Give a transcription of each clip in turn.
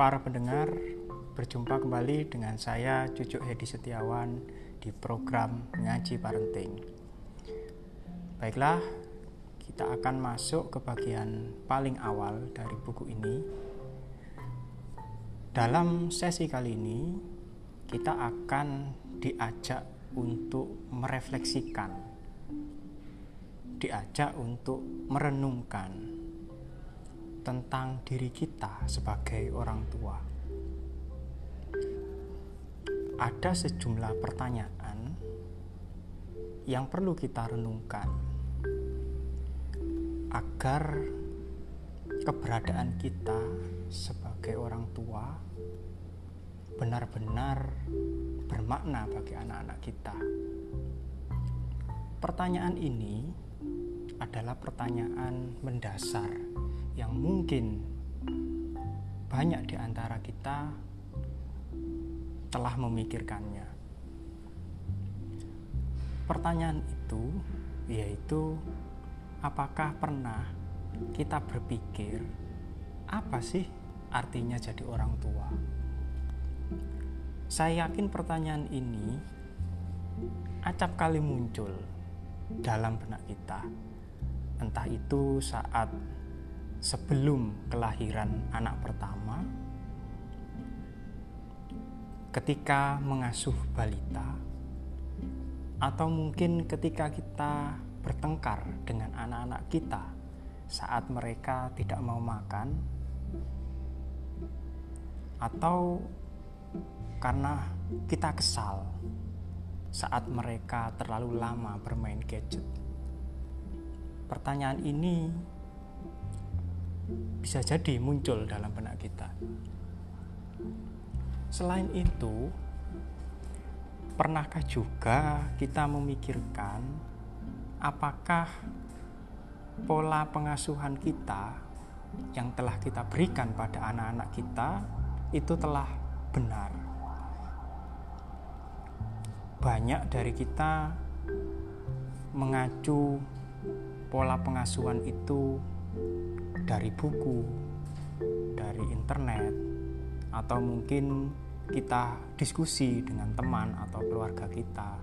para pendengar, berjumpa kembali dengan saya Cucuk Hedi Setiawan di program Ngaji Parenting. Baiklah, kita akan masuk ke bagian paling awal dari buku ini. Dalam sesi kali ini, kita akan diajak untuk merefleksikan, diajak untuk merenungkan tentang diri kita sebagai orang tua. Ada sejumlah pertanyaan yang perlu kita renungkan agar keberadaan kita sebagai orang tua benar-benar bermakna bagi anak-anak kita. Pertanyaan ini adalah pertanyaan mendasar yang mungkin banyak di antara kita telah memikirkannya. Pertanyaan itu yaitu apakah pernah kita berpikir apa sih artinya jadi orang tua? Saya yakin pertanyaan ini acap kali muncul dalam benak kita. Entah itu saat sebelum kelahiran anak pertama, ketika mengasuh balita, atau mungkin ketika kita bertengkar dengan anak-anak kita saat mereka tidak mau makan, atau karena kita kesal saat mereka terlalu lama bermain gadget. Pertanyaan ini bisa jadi muncul dalam benak kita. Selain itu, pernahkah juga kita memikirkan apakah pola pengasuhan kita yang telah kita berikan pada anak-anak kita itu telah benar? Banyak dari kita mengacu pola pengasuhan itu dari buku, dari internet, atau mungkin kita diskusi dengan teman atau keluarga kita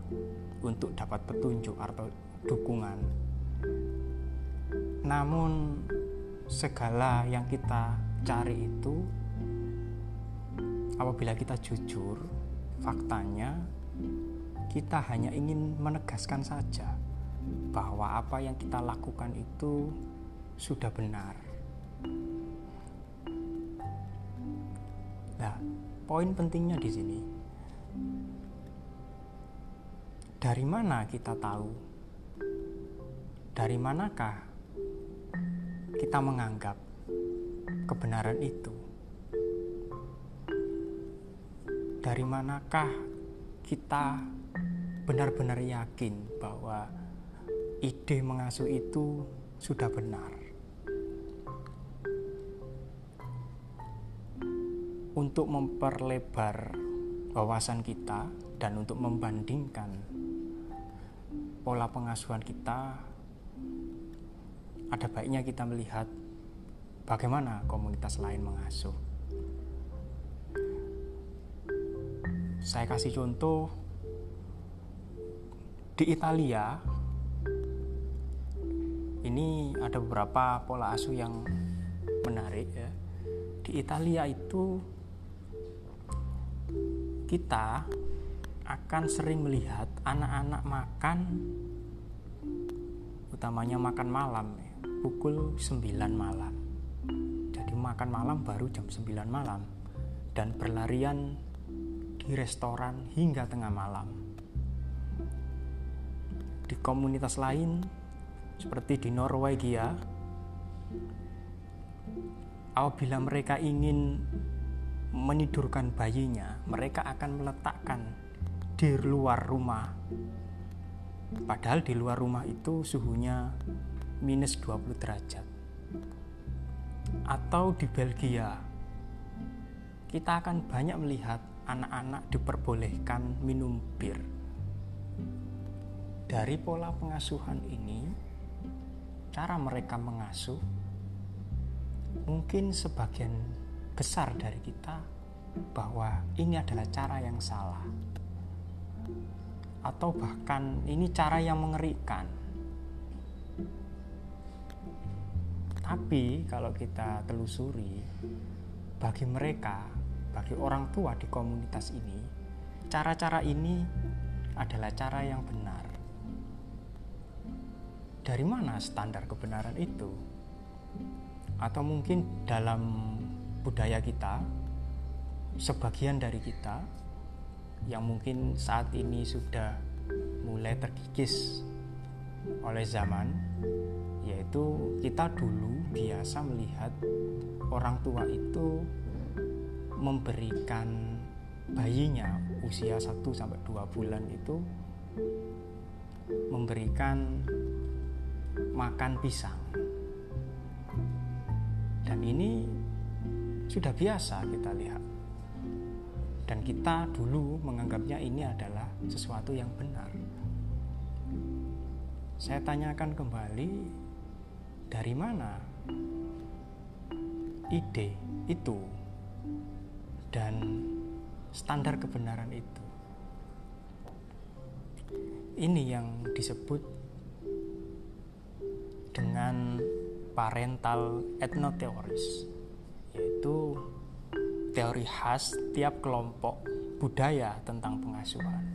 untuk dapat petunjuk atau dukungan. Namun, segala yang kita cari itu, apabila kita jujur, faktanya kita hanya ingin menegaskan saja bahwa apa yang kita lakukan itu sudah benar Nah, poin pentingnya di sini. Dari mana kita tahu? Dari manakah kita menganggap kebenaran itu? Dari manakah kita benar-benar yakin bahwa ide mengasuh itu sudah benar? Untuk memperlebar wawasan kita dan untuk membandingkan pola pengasuhan kita ada baiknya kita melihat bagaimana komunitas lain mengasuh. Saya kasih contoh di Italia ini ada beberapa pola asuh yang menarik ya. Di Italia itu kita akan sering melihat anak-anak makan utamanya makan malam ya, pukul 9 malam. Jadi makan malam baru jam 9 malam dan berlarian di restoran hingga tengah malam. Di komunitas lain seperti di Norwegia apabila mereka ingin menidurkan bayinya, mereka akan meletakkan di luar rumah. Padahal di luar rumah itu suhunya minus 20 derajat. Atau di Belgia, kita akan banyak melihat anak-anak diperbolehkan minum bir. Dari pola pengasuhan ini, cara mereka mengasuh mungkin sebagian besar dari kita bahwa ini adalah cara yang salah. Atau bahkan ini cara yang mengerikan. Tapi kalau kita telusuri bagi mereka bagi orang tua di komunitas ini cara-cara ini adalah cara yang benar. Dari mana standar kebenaran itu? Atau mungkin dalam budaya kita sebagian dari kita yang mungkin saat ini sudah mulai terkikis oleh zaman yaitu kita dulu biasa melihat orang tua itu memberikan bayinya usia 1 sampai 2 bulan itu memberikan makan pisang. Dan ini sudah biasa kita lihat. Dan kita dulu menganggapnya ini adalah sesuatu yang benar. Saya tanyakan kembali, dari mana ide itu dan standar kebenaran itu? Ini yang disebut dengan parental etnoteoris yaitu teori khas tiap kelompok budaya tentang pengasuhan.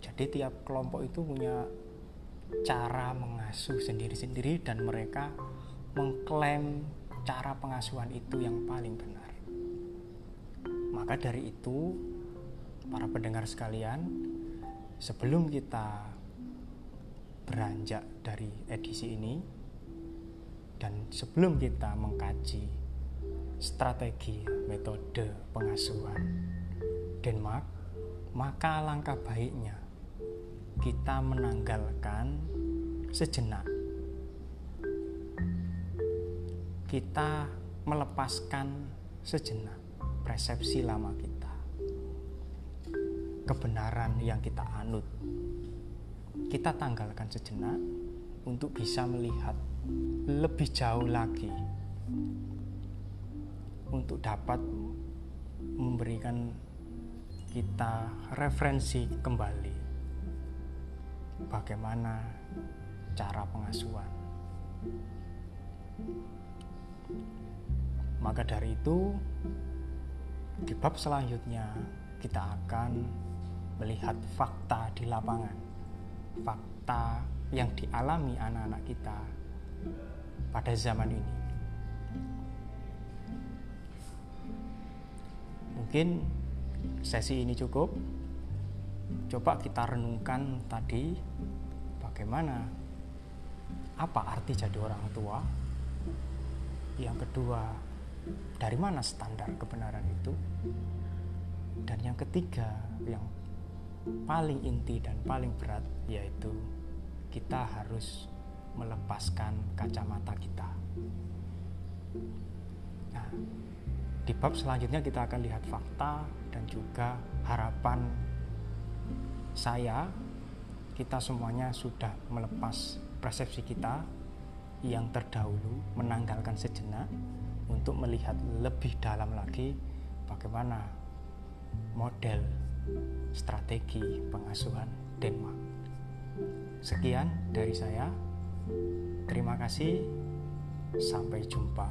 Jadi tiap kelompok itu punya cara mengasuh sendiri-sendiri dan mereka mengklaim cara pengasuhan itu yang paling benar. Maka dari itu, para pendengar sekalian, sebelum kita beranjak dari edisi ini dan sebelum kita mengkaji strategi metode pengasuhan Denmark, maka langkah baiknya kita menanggalkan sejenak. Kita melepaskan sejenak persepsi lama kita. Kebenaran yang kita anut. Kita tanggalkan sejenak untuk bisa melihat lebih jauh lagi untuk dapat memberikan kita referensi kembali bagaimana cara pengasuhan. Maka dari itu, di bab selanjutnya kita akan melihat fakta di lapangan, fakta yang dialami anak-anak kita pada zaman ini. Mungkin sesi ini cukup. Coba kita renungkan tadi bagaimana apa arti jadi orang tua. Yang kedua, dari mana standar kebenaran itu? Dan yang ketiga, yang paling inti dan paling berat yaitu kita harus melepaskan kacamata kita. Nah, di bab selanjutnya kita akan lihat fakta dan juga harapan saya kita semuanya sudah melepas persepsi kita yang terdahulu menanggalkan sejenak untuk melihat lebih dalam lagi bagaimana model strategi pengasuhan Denmark. Sekian dari saya. Terima kasih. Sampai jumpa.